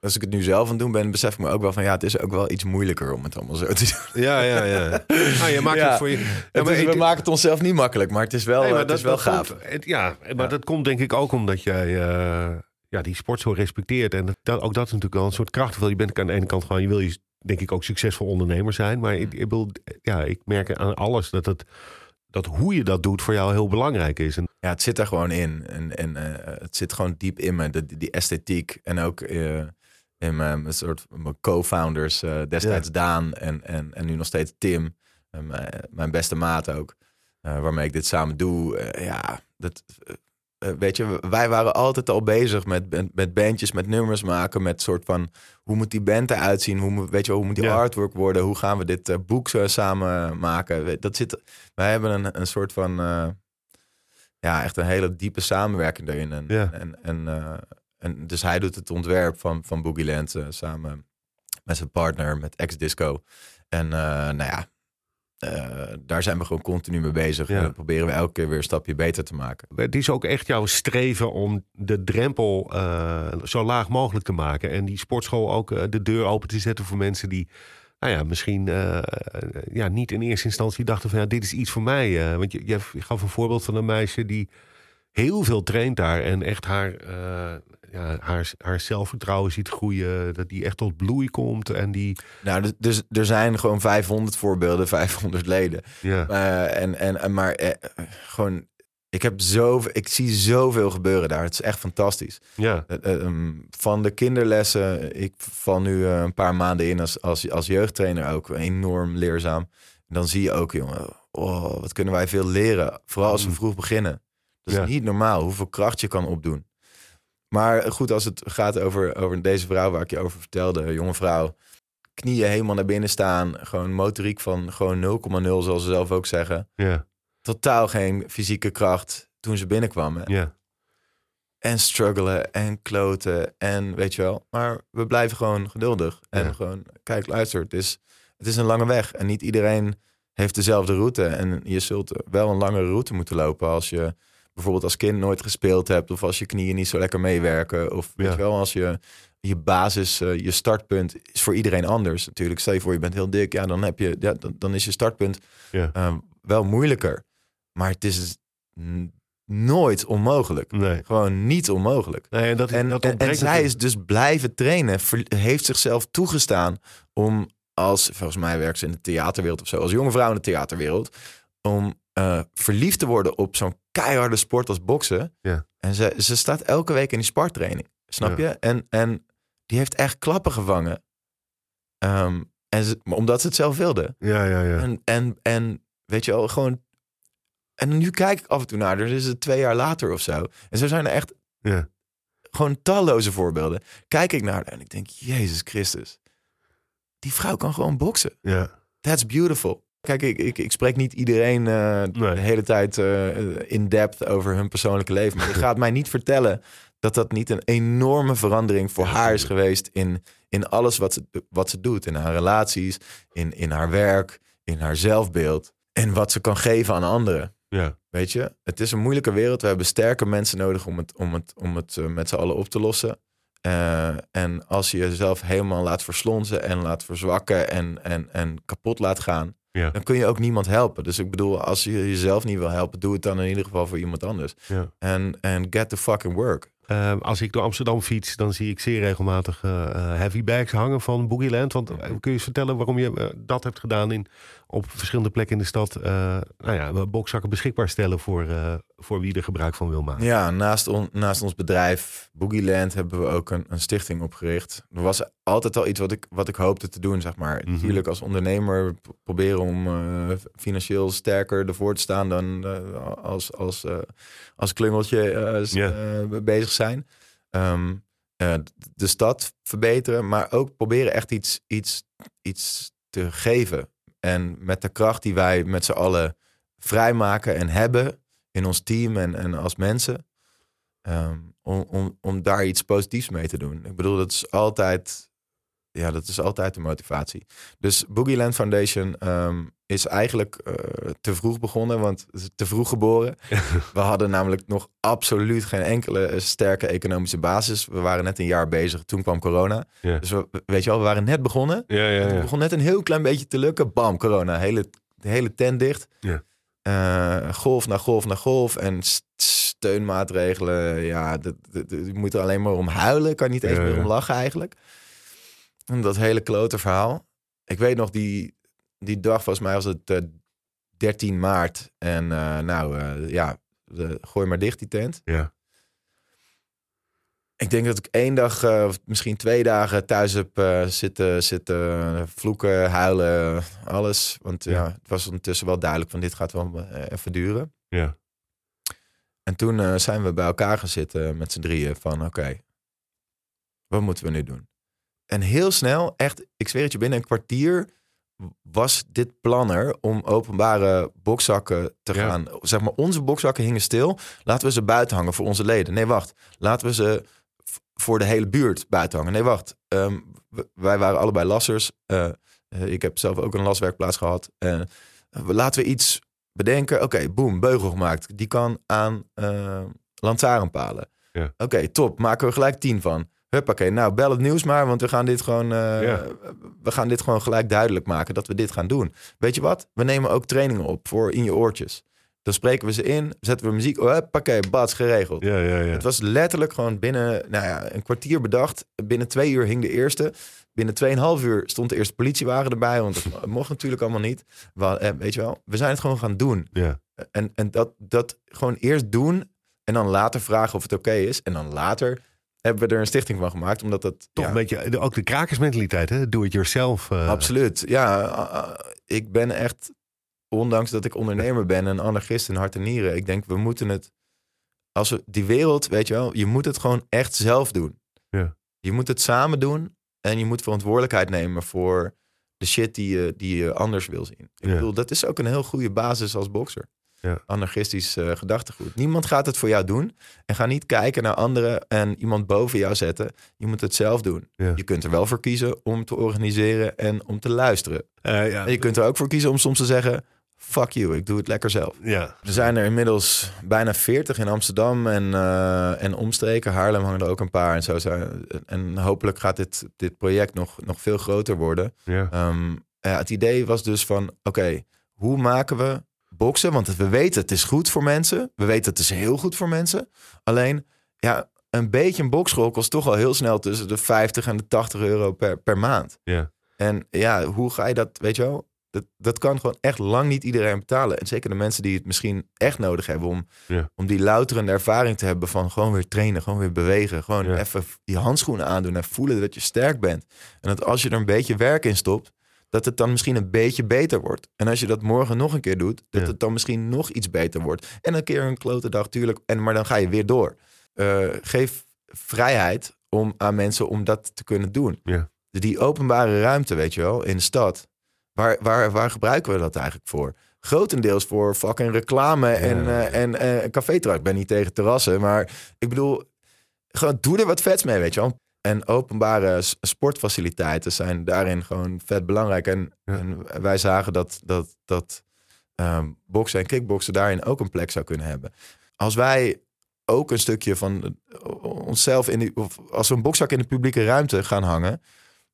als ik het nu zelf aan het doen ben, besef ik me ook wel van ja, het is ook wel iets moeilijker om het allemaal zo te doen. Ja, ja, ja. Ah, je maakt Ja. het voor je. Ja, Het maar is- we ik- maken het onszelf niet makkelijk, maar het is wel, Nee, maar het is wel dat gaaf. komt- het- ja, maar Ja. dat komt denk ik ook omdat jij eh, ja, die sport zo respecteert. En dat, ook dat is natuurlijk wel een soort kracht. Want je bent aan de ene kant gewoon, je wil je denk ik ook succesvol ondernemer zijn. Maar ik, ik, bedoel, ja, ik merk aan alles dat, het, dat hoe je dat doet voor jou heel belangrijk is. En, Ja, het zit er gewoon in. En, en eh, het zit gewoon diep in me, de, die esthetiek. En ook eh, in mijn, soort mijn co-founders, eh, destijds Daan en, en, en nu nog steeds Tim. En mijn, mijn beste maat ook, eh, waarmee ik dit samen doe. Eh, ja, dat, eh, eh, weet je, wij waren altijd al bezig met, met, met bandjes, met nummers maken, met soort van hoe moet die band eruit zien? Hoe, moet- weet je, hoe moet die Ja. artwork worden? Hoe gaan we dit eh, boek zo samen maken? Dat zit, wij hebben een, een soort van, eh, ja, echt een hele diepe samenwerking daarin. En, Ja. en, en, eh, en dus hij doet het ontwerp van, van Boogieland eh, samen met zijn partner, met X-Disco. En eh, nou ja, eh, daar zijn we gewoon continu mee bezig. Ja. En dan proberen we elke keer weer een stapje beter te maken. het is ook echt jouw streven om de drempel zo laag mogelijk te maken. En die sportschool ook de deur open te zetten voor mensen die. Nou ja, misschien ja, niet in eerste instantie dachten van ja, dit is iets voor mij. want je, je gaf een voorbeeld van een meisje die heel veel traint daar en echt haar, ja, haar, haar zelfvertrouwen ziet groeien. Dat die echt tot bloei komt en die. Nou, dus, er zijn gewoon 500 voorbeelden, 500 leden. Ja, Eh, en, en, maar eh, gewoon, ik heb zoveel, ik zie zoveel gebeuren daar. Het is echt fantastisch. ja, Eh, eh, ehm, van de kinderlessen, ik val nu een paar maanden in als, als, als jeugdtrainer ook enorm leerzaam. En dan zie je ook, jongen, oh, wat kunnen wij veel leren. Vooral als we Mm. vroeg beginnen. Dat is Ja. niet normaal hoeveel kracht je kan opdoen. Maar goed, als het gaat over, over deze vrouw waar ik je over vertelde, jonge vrouw. Knieën helemaal naar binnen staan. Gewoon motoriek van gewoon 0,0 zoals ze zelf ook zeggen. ja, Totaal geen fysieke kracht toen ze binnenkwam. ja. En struggelen en kloten en weet je wel. Maar we blijven gewoon geduldig. En Ja. gewoon, kijk, luister, het is, het is een lange weg. En niet iedereen heeft dezelfde route. En je zult wel een langere route moeten lopen als je bijvoorbeeld als kind nooit gespeeld hebt. Of als je knieën niet zo lekker meewerken. Of weet je wel, als je je basis, eh, je startpunt is voor iedereen anders. Natuurlijk, stel je voor je bent heel dik. Ja, dan, heb je, ja, dan, dan is je startpunt Ja. eh, wel moeilijker. Maar het is nooit onmogelijk. Nee. Gewoon niet onmogelijk. nee en dat, En, dat en, zij is dus blijven trainen. ver- heeft zichzelf toegestaan om als, volgens mij werkt ze in de theaterwereld of zo, als jonge vrouw in de theaterwereld, om eh, verliefd te worden op zo'n keiharde sport als boksen. Ja. En ze, ze staat elke week in die spartraining. Snap Ja. je? En, en die heeft echt klappen gevangen. Ehm, en ze, omdat ze het zelf wilde. Ja, ja, ja. En, en, en weet je wel, gewoon. En nu kijk ik af en toe naar, dus is het twee jaar later of zo. En zo zijn er echt Ja. gewoon talloze voorbeelden. Kijk ik naar haar en ik denk, Jezus Christus. Die vrouw kan gewoon boksen. ja. That's beautiful. Kijk, ik, ik, ik spreek niet iedereen eh, Nee. de hele tijd eh, in depth over hun persoonlijke leven. Maar je gaat mij niet vertellen dat dat niet een enorme verandering voor haar is geweest in, in alles wat ze, wat ze doet. In haar relaties, in, in haar werk, in haar zelfbeeld. En wat ze kan geven aan anderen. Ja. Weet je, het is een moeilijke wereld. We hebben sterke mensen nodig om het, om het, om het eh, met z'n allen op te lossen. En als je jezelf helemaal laat verslonzen en laat verzwakken en, en, en kapot laat gaan, Ja. dan kun je ook niemand helpen. Dus ik bedoel, als je jezelf niet wil helpen, doe het dan in ieder geval voor iemand anders. Ja. En en get the fucking work. Eh, als ik door Amsterdam fiets, dan zie ik zeer regelmatig eh, eh, heavy bags hangen van Boogieland. Want eh, kun je eens vertellen waarom je dat hebt gedaan in, op verschillende plekken in de stad? nou ja, bokzakken beschikbaar stellen voor, voor wie er gebruik van wil maken. Ja, naast, on- naast ons bedrijf Boogieland hebben we ook een, een stichting opgericht. Er was altijd al iets wat ik, wat ik hoopte te doen, zeg maar. Mhm. Natuurlijk als ondernemer proberen om financieel sterker ervoor te staan dan als, als, als klungeltje eh, bezig zijn. Ehm, eh, de stad verbeteren, maar ook proberen echt iets, iets, iets te geven. En met de kracht die wij met z'n allen vrijmaken en hebben in ons team en, en als mensen. ehm, om, om, om daar iets positiefs mee te doen. Ik bedoel, dat is altijd, ja, dat is altijd de motivatie. Dus Boogieland Foundation ehm, is eigenlijk eh, te vroeg begonnen, want te vroeg geboren. We hadden namelijk nog absoluut geen enkele sterke economische basis. We waren net een jaar bezig, toen kwam corona. Ja. Dus we, weet je wel, we waren net begonnen. Ja, ja, Het begon net een heel klein beetje te lukken. Bam, corona. Hele, de hele tent dicht. Ja. Eh, golf na golf na golf. En st- steunmaatregelen. Ja, je moet er alleen maar om huilen. Kan niet eens meer om lachen eigenlijk. Dat hele klote verhaal. Ik weet nog, die, die dag volgens mij was het eh, 13 maart. En eh, nou, eh, ja, gooi maar dicht die tent. Ja. Ik denk dat ik één dag, eh, of misschien twee dagen thuis heb eh, zitten, zitten vloeken, huilen, alles. Want ja. Ja. het was ondertussen wel duidelijk van dit gaat wel eh, even duren. Ja. En toen eh, zijn we bij elkaar gaan zitten met z'n drieën van oké, wat moeten we nu doen? En heel snel, echt, ik zweer het je, binnen een kwartier was dit plan er om openbare bokzakken te Ja. gaan. Zeg maar, onze bokzakken hingen stil. Laten we ze buiten hangen voor onze leden. Nee, wacht. Laten we ze voor de hele buurt buiten hangen. Nee, wacht. Ehm, wij waren allebei lassers. Eh, ik heb zelf ook een laswerkplaats gehad. Eh, laten we iets bedenken. Oké, boem, beugel gemaakt. Die kan aan eh lantaarnpalen. Ja. Oké, top. Maken we gelijk tien van. Huppakee, nou bel het nieuws maar, want we gaan dit gewoon, eh, Ja. we gaan dit gewoon gelijk duidelijk maken dat we dit gaan doen. Weet je wat? We nemen ook trainingen op voor in je oortjes. Dan spreken we ze in, zetten we muziek, huppakee, bats, geregeld. Ja, ja, ja. Het was letterlijk gewoon binnen nou ja, een kwartier bedacht. Binnen twee uur hing de eerste. Binnen 2,5 uur stond de eerste politiewagen erbij. Want het mocht natuurlijk allemaal niet. Eh, weet je wel, we zijn het gewoon gaan doen. Ja. En, en dat, dat gewoon eerst doen. En dan later vragen of het oké is. En dan later hebben we er een stichting van gemaakt. Omdat dat... Toch ja, een beetje, ook de krakersmentaliteit, hè? Do it yourself. eh. Absoluut. Ja, ah, ah, ik ben echt, ondanks dat ik ondernemer ben, een anarchist in hart en nieren. Ik denk, we moeten het, als we die wereld, weet je wel, je moet het gewoon echt zelf doen. Ja. Je moet het samen doen en je moet verantwoordelijkheid nemen voor de shit die je, die je anders wil zien. Ik Ja. bedoel, dat is ook een heel goede basis als bokser. Ja. Anarchistisch eh, gedachtegoed. Niemand gaat het voor jou doen. En ga niet kijken naar anderen en iemand boven jou zetten. Je moet het zelf doen. Ja. Je kunt er wel voor kiezen om te organiseren en om te luisteren. Eh, ja. En je kunt er ook voor kiezen om soms te zeggen: fuck you, ik doe het lekker zelf. ja. Er zijn er inmiddels bijna 40 in Amsterdam en, eh, en omstreken. Haarlem hangen er ook een paar. En, zo zijn, en hopelijk gaat dit, dit project nog, nog veel groter worden. Ja. Ehm, ja, het idee was dus van: oké, hoe maken we boksen? Want we weten het is goed voor mensen. We weten het is heel goed voor mensen. Alleen, ja, een beetje een bokschool kost toch al heel snel tussen de 50 en de 80 euro per, per maand. Ja. En ja, hoe ga je dat, weet je wel? Dat, dat kan gewoon echt lang niet iedereen betalen. En zeker de mensen die het misschien echt nodig hebben om, Ja. om die louterende ervaring te hebben van gewoon weer trainen, gewoon weer bewegen. Gewoon Ja. even die handschoenen aandoen en voelen dat je sterk bent. En dat als je er een beetje werk in stopt, dat het dan misschien een beetje beter wordt. En als je dat morgen nog een keer doet, dat Ja. het dan misschien nog iets beter wordt. En een keer een klote dag, tuurlijk. En, maar dan ga je weer door. Eh, geef vrijheid om, aan mensen om dat te kunnen doen. Ja. Die openbare ruimte, weet je wel, in de stad. Waar, waar, waar gebruiken we dat eigenlijk voor? Grotendeels voor fucking reclame en, eh en eh café Ik ben niet tegen terrassen, maar ik bedoel, gewoon doe er wat vets mee, weet je wel. En openbare sportfaciliteiten zijn daarin gewoon vet belangrijk. En, Ja. en wij zagen dat, dat, dat ehm, boksen en kickboksen daarin ook een plek zou kunnen hebben. Als wij ook een stukje van eh, onszelf in die, of als we een bokzak in de publieke ruimte gaan hangen,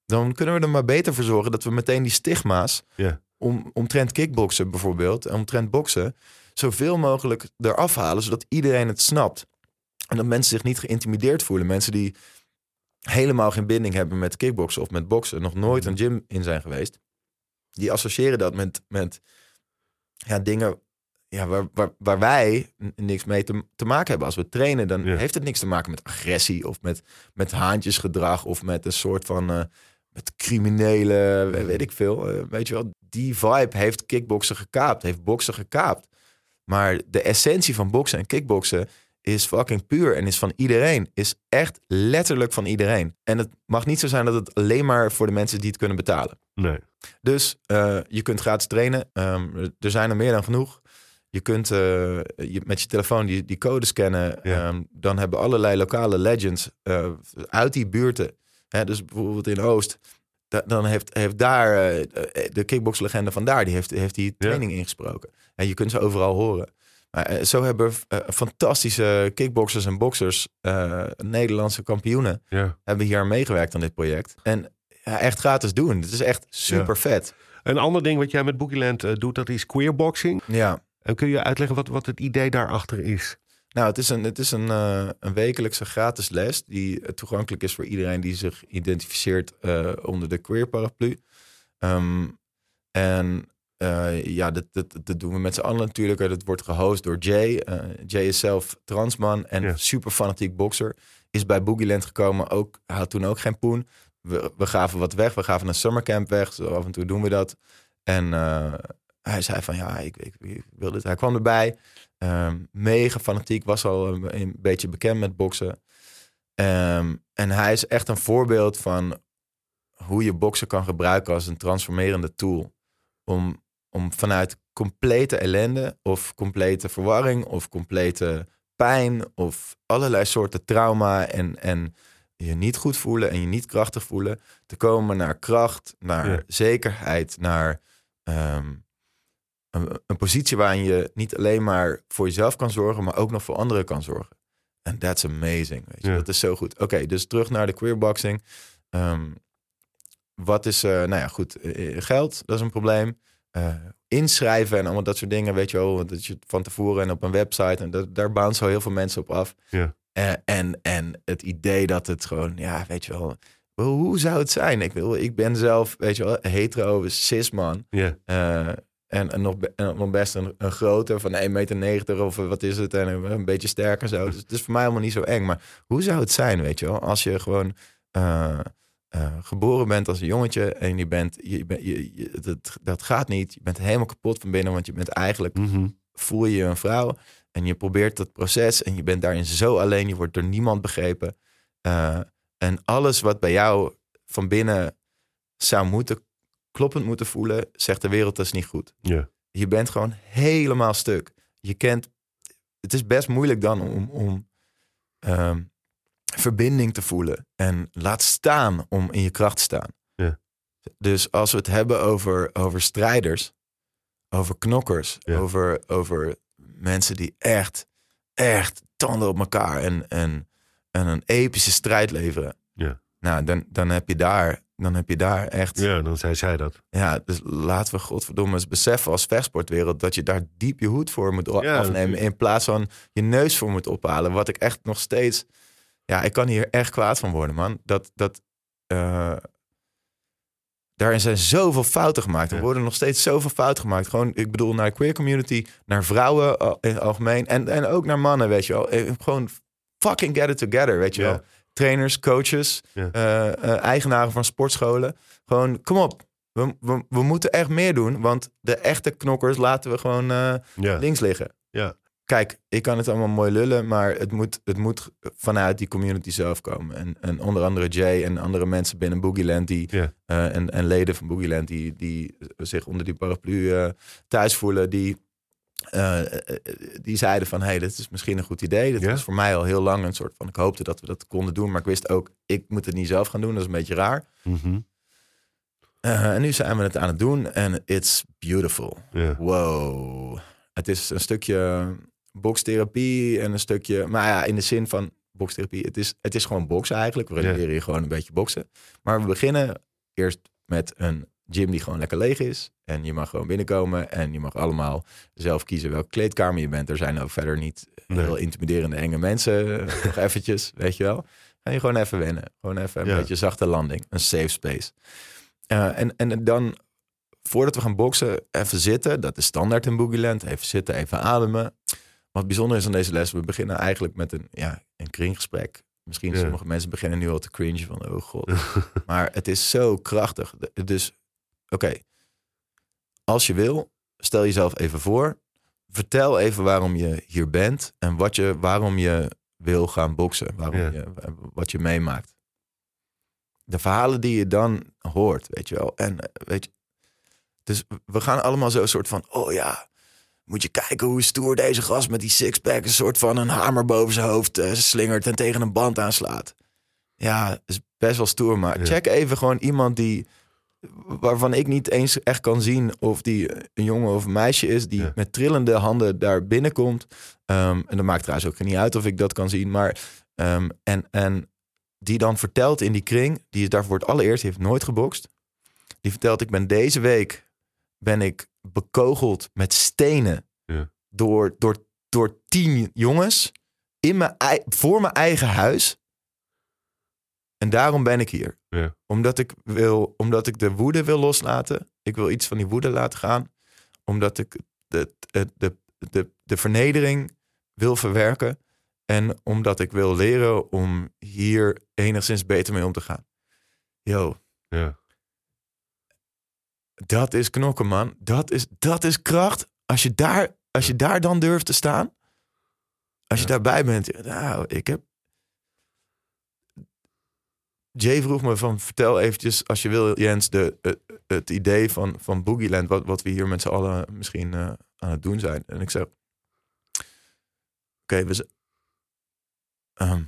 dan kunnen we er maar beter voor zorgen dat we meteen die stigma's Ja. om, omtrent kickboksen bijvoorbeeld, en omtrent boksen, zoveel mogelijk eraf halen, zodat iedereen het snapt. En dat mensen zich niet geïntimideerd voelen. Mensen die helemaal geen binding hebben met kickboksen of met boksen, nog nooit een gym in zijn geweest, die associëren dat met, met ja, dingen ja, waar, waar, waar wij niks mee te, te maken hebben. Als we trainen, dan Ja. heeft het niks te maken met agressie of met, met haantjesgedrag of met een soort van eh, met criminele, we- weet ik veel. eh, weet je wel, die vibe heeft kickboksen gekaapt, heeft boksen gekaapt. Maar de essentie van boksen en kickboksen is fucking puur en is van iedereen. Is echt letterlijk van iedereen. En het mag niet zo zijn dat het alleen maar voor de mensen die het kunnen betalen. Nee. Dus eh, je kunt gratis trainen. Ehm, er zijn er meer dan genoeg. Je kunt eh, je, met je telefoon die, die code scannen. Ja. Ehm, dan hebben allerlei lokale legends eh, uit die buurten. Hè, dus bijvoorbeeld in Oost. da- dan heeft, heeft daar de kickboxlegende van daar. Die heeft, heeft die training ingesproken. En je kunt ze overal horen. Maar eh, zo hebben eh, fantastische kickboxers en boxers, eh, Nederlandse kampioenen, hebben hier aan meegewerkt aan dit project. En echt gratis doen. Het is echt super vet. Een ander ding wat jij met Boogieland eh, doet, dat is queerboxing. Ja. En kun je uitleggen wat, wat het idee daarachter is? Nou, het is een, het is een, eh, een wekelijkse gratis les die eh, toegankelijk is voor iedereen die zich identificeert eh, onder de queer paraplu. Ehm, en eh, ja, dat, dat, dat doen we met z'n allen natuurlijk. Dat wordt gehost door Jay. Eh, Jay is zelf transman en Ja. super fanatiek bokser. Is bij Boogieland gekomen, ook, had toen ook geen poen. We, we gaven wat weg, we gaven een summercamp weg. Zo af en toe doen we dat. En eh, hij zei van ja, ik, ik, ik wil dit. Hij kwam erbij. Ehm, mega fanatiek, was al een, een beetje bekend met boksen. Ehm, en hij is echt een voorbeeld van hoe je boksen kan gebruiken als een transformerende tool. Om, om vanuit complete ellende of complete verwarring of complete pijn of allerlei soorten trauma en, en je niet goed voelen en je niet krachtig voelen, te komen naar kracht, naar Ja. zekerheid, naar ehm, een, een positie waarin je niet alleen maar voor jezelf kan zorgen, maar ook nog voor anderen kan zorgen. En that's amazing. Weet je? Ja. Dat is zo goed. Oké, dus terug naar de queerboxing. Ehm wat is, eh, nou ja, goed, eh, geld, dat is een probleem. Eh, inschrijven en allemaal dat soort dingen, weet je wel. Dat je van tevoren en op een website, en dat, daar bouncen zo heel veel mensen op af. Ja. Eh, en, en het idee dat het gewoon, ja, weet je wel, hoe- zou het zijn? Ik, wil, ik ben zelf, weet je wel, hetero, cis man. Ja. Eh, en, en, nog, en nog best een, een grote van 1,90 meter of wat is het. En een, een beetje sterk en zo. Dus het is voor mij allemaal niet zo eng. Maar hoe zou het zijn, weet je wel? Als je gewoon eh, geboren bent als een jongetje en je bent, je, bent- je, je- dat, dat gaat niet. Je bent helemaal kapot van binnen, want je bent eigenlijk, Mhm. voel je je een vrouw. En je probeert dat proces en je bent daarin zo alleen. Je wordt door niemand begrepen. Eh, en alles wat bij jou van binnen zou moeten, kloppend moeten voelen, zegt de wereld dat is niet goed. Ja. Je bent gewoon helemaal stuk. Je kent. Het is best moeilijk dan om, om ehm, verbinding te voelen. En laat staan om in je kracht te staan. Ja. Dus als we het hebben over, over strijders, over knokkers, Ja. over, over mensen die echt, echt tanden op elkaar en, en, en een epische strijd leveren. Ja. Nou, dan, dan, heb je daar, dan heb je daar echt ja, dan zei zij dat. ja, dus laten we godverdomme eens beseffen als vechtsportwereld dat je daar diep je hoed voor moet Ja, afnemen. In plaats van je neus voor moet ophalen. Wat ik echt nog steeds. Ja, ik kan hier echt kwaad van worden, man. Dat. dat eh, Daarin zijn zoveel fouten gemaakt. Er worden nog steeds zoveel fouten gemaakt. Gewoon, ik bedoel, naar de queer community, naar vrouwen eh, in het algemeen. En, en ook naar mannen, weet je wel. Eh, Gewoon fucking get it together, weet je Ja. wel. Trainers, coaches, Ja. eigenaren van sportscholen. Gewoon, kom op. We, we, we moeten echt meer doen. Want de echte knokkers laten we gewoon Ja. links liggen. Ja. Kijk, ik kan het allemaal mooi lullen, maar het moet, het moet vanuit die community zelf komen. En, en onder andere Jay en andere mensen binnen Boogieland die, eh, en, en leden van Boogieland die, die zich onder die paraplu eh, thuis voelen, die, eh, die zeiden van, hey, dit is misschien een goed idee. Dit Ja. was voor mij al heel lang een soort van, ik hoopte dat we dat konden doen, maar ik wist ook, ik moet het niet zelf gaan doen, dat is een beetje raar. Mhm. En nu zijn we het aan het doen en it's beautiful. Ja. Wow. Het is een stukje bokstherapie en een stukje... Maar ja, in de zin van bokstherapie. Het is, het is gewoon boksen eigenlijk. We leren je gewoon een beetje boksen. Maar we beginnen eerst met een gym die gewoon lekker leeg is. En je mag gewoon binnenkomen. En je mag allemaal zelf kiezen welke kleedkamer je bent. Er zijn ook verder niet heel intimiderende enge mensen. Nog eventjes, weet je wel. En je gewoon even wennen. Gewoon even een Ja. beetje zachte landing. Een safe space. Eh, en, en dan voordat we gaan boksen, even zitten. Dat is standaard in Boogieland. Even zitten, even ademen. Wat bijzonder is aan deze les, we beginnen eigenlijk met een, ja, een kringgesprek. Misschien Ja. sommige mensen beginnen nu al te cringe van, oh god. maar het is zo krachtig. Dus, oké. Als je wil, stel jezelf even voor. Vertel even waarom je hier bent. En wat je, waarom je wil gaan boksen. Waarom Ja. je, wat je meemaakt. De verhalen die je dan hoort, weet je wel. En eh, weet je, dus we gaan allemaal zo een soort van, oh ja, moet je kijken hoe stoer deze gast met die sixpack een soort van een hamer boven zijn hoofd eh, slingert en tegen een band aanslaat. Ja, is best wel stoer, maar Ja. check even gewoon iemand die waarvan ik niet eens echt kan zien of die een jongen of een meisje is die Ja. met trillende handen daar binnenkomt. Ehm, en dat maakt trouwens ook niet uit of ik dat kan zien, maar ehm, en, en die dan vertelt in die kring, die is daar voor het allereerst, die heeft nooit gebokst. Die vertelt, ik ben deze week ben ik bekogeld met stenen Ja. door, door, door tien jongens in mijn, voor mijn eigen huis. En daarom ben ik hier. Ja. Omdat ik, wil, omdat ik de woede wil loslaten. Ik wil iets van die woede laten gaan. Omdat ik de, de, de, de, de vernedering wil verwerken. En omdat ik wil leren om hier enigszins beter mee om te gaan. Yo, Ja. Dat is knokken, man. Dat is, dat is kracht. Als je, daar, als je daar dan durft te staan. Als je daarbij bent. Nou, ik heb... Jay vroeg me van, vertel eventjes, als je wil, Jens, de, het, het idee van, van Boogieland, wat, wat we hier met z'n allen misschien eh, aan het doen zijn. En ik zeg, oké, we, ehm,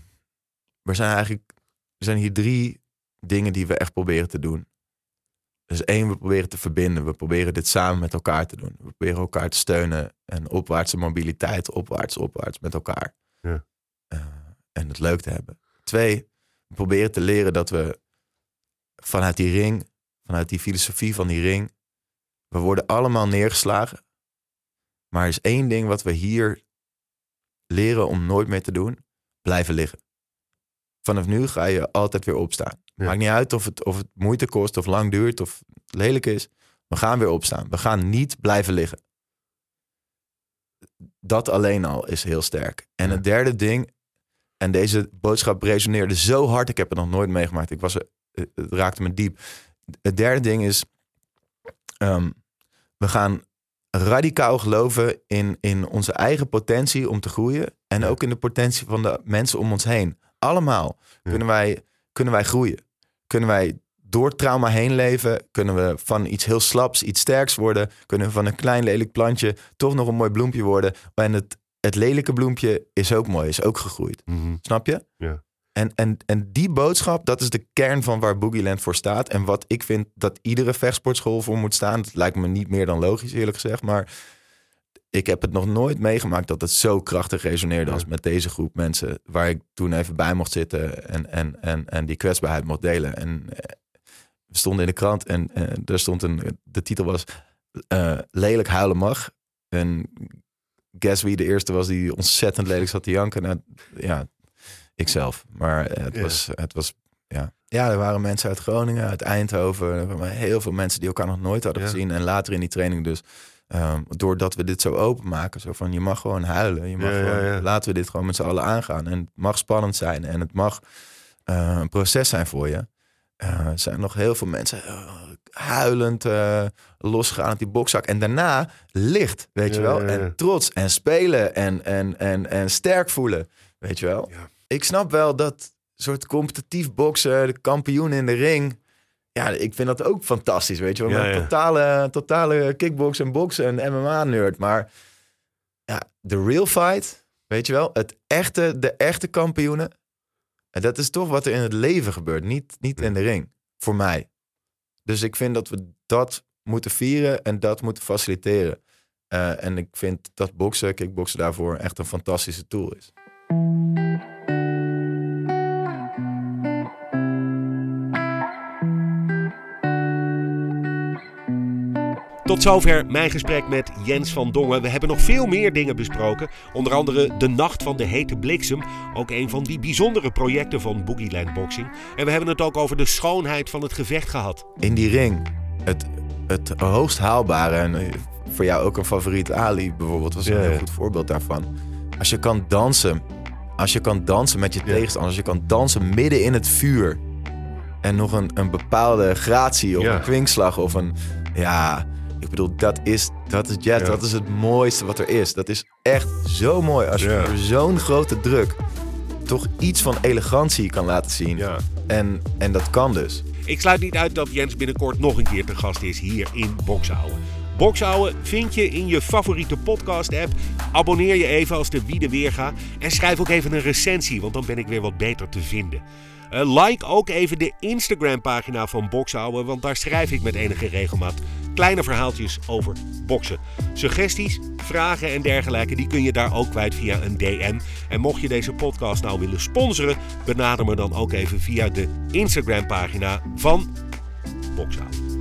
we zijn eigenlijk, er zijn hier drie dingen die we echt proberen te doen. Dus één, we proberen te verbinden. We proberen dit samen met elkaar te doen. We proberen elkaar te steunen en opwaartse mobiliteit, opwaarts, opwaarts met elkaar. Ja. Eh, en het leuk te hebben. Twee, we proberen te leren dat we vanuit die ring, vanuit die filosofie van die ring, we worden allemaal neergeslagen. Maar er is één ding wat we hier leren om nooit meer te doen: blijven liggen. Vanaf nu ga je altijd weer opstaan. Ja. Maakt niet uit of het, of het moeite kost, of lang duurt, of lelijk is. We gaan weer opstaan. We gaan niet blijven liggen. Dat alleen al is heel sterk. En Ja. het derde ding, en deze boodschap resoneerde zo hard, ik heb het nog nooit meegemaakt. Ik was, er- het het raakte me diep. Het derde ding is, ehm, we gaan radicaal geloven in, in onze eigen potentie om te groeien. En ook in de potentie van de mensen om ons heen. Allemaal Ja. kunnen, wij, kunnen wij groeien. Kunnen wij door trauma heen leven. Kunnen we van iets heel slaps iets sterks worden. Kunnen we van een klein lelijk plantje toch nog een mooi bloempje worden. En het, het lelijke bloempje is ook mooi, is ook gegroeid. Mhm. Snap je? Ja. En, en, en die boodschap, dat is de kern van waar Boogieland voor staat. En wat ik vind dat iedere vechtsportschool voor moet staan. Dat lijkt me niet meer dan logisch, eerlijk gezegd. Maar ik heb het nog nooit meegemaakt dat het zo krachtig resoneerde als Ja. met deze groep mensen. Waar ik toen even bij mocht zitten en, en, en, en die kwetsbaarheid mocht delen. En eh, we stonden in de krant en eh, er stond een, de titel was eh, Lelijk huilen mag. En guess wie de eerste was die ontzettend lelijk zat te janken. Nou, ja, ikzelf. Maar eh, het, Ja. was, het was ja, er waren mensen uit Groningen, uit Eindhoven. Er waren heel veel mensen die elkaar nog nooit hadden Ja. gezien. En later in die training dus, ehm, doordat we dit zo openmaken. Zo van, je mag gewoon huilen. Je mag Ja, gewoon, ja. Laten we dit gewoon met z'n allen aangaan. En het mag spannend zijn. En het mag eh, een proces zijn voor je. Eh, er zijn nog heel veel mensen eh, huilend losgegaan uit die bokzak. En daarna licht, weet je wel. En trots en spelen en, en, en, en sterk voelen, weet je wel. Ik snap wel dat soort competitief boksen, de kampioen in de ring. Ja, ik vind dat ook fantastisch, weet je wel. Ja, totale, totale kickbox en boksen en MMA-nerd. Maar ja, de real fight, weet je wel. Het echte, de echte kampioenen. En dat is toch wat er in het leven gebeurt, niet, niet in de ring. Voor mij. Dus ik vind dat we dat moeten vieren en dat moeten faciliteren. Eh, en ik vind dat boksen, kickboksen daarvoor echt een fantastische tool is. Tot zover mijn gesprek met Jens van Dongen. We hebben nog veel meer dingen besproken. Onder andere de Nacht van de Hete Bliksem. Ook een van die bijzondere projecten van Boogieland Boxing. En we hebben het ook over de schoonheid van het gevecht gehad. in die ring het, het hoogst haalbare. En eh, voor jou ook een favoriet Ali bijvoorbeeld was een Ja, heel goed voorbeeld daarvan. Als je kan dansen, als je kan dansen met je Ja. tegenstander, als je kan dansen midden in het vuur en nog een, een bepaalde gratie of een kwinkslag of een ja, ik bedoel dat is dat is jazz, Ja. dat is het mooiste wat er is. Dat is echt zo mooi als je Ja. onder zo'n grote druk toch iets van elegantie kan laten zien. Ja. En, en dat kan dus. Ik sluit niet uit dat Jens binnenkort nog een keer te gast is hier in Boksouwen. Boksouwen vind je in je favoriete podcast-app. Abonneer je even als de wie de weer gaat. En schrijf ook even een recensie, want dan ben ik weer wat beter te vinden. Eh, like ook even de Instagram-pagina van Boksouwen, want daar schrijf ik met enige regelmaat kleine verhaaltjes over boksen. Suggesties, vragen en dergelijke, die kun je daar ook kwijt via een DM. En mocht je deze podcast nou willen sponsoren, benader me dan ook even via de Instagram-pagina van Boksouwen.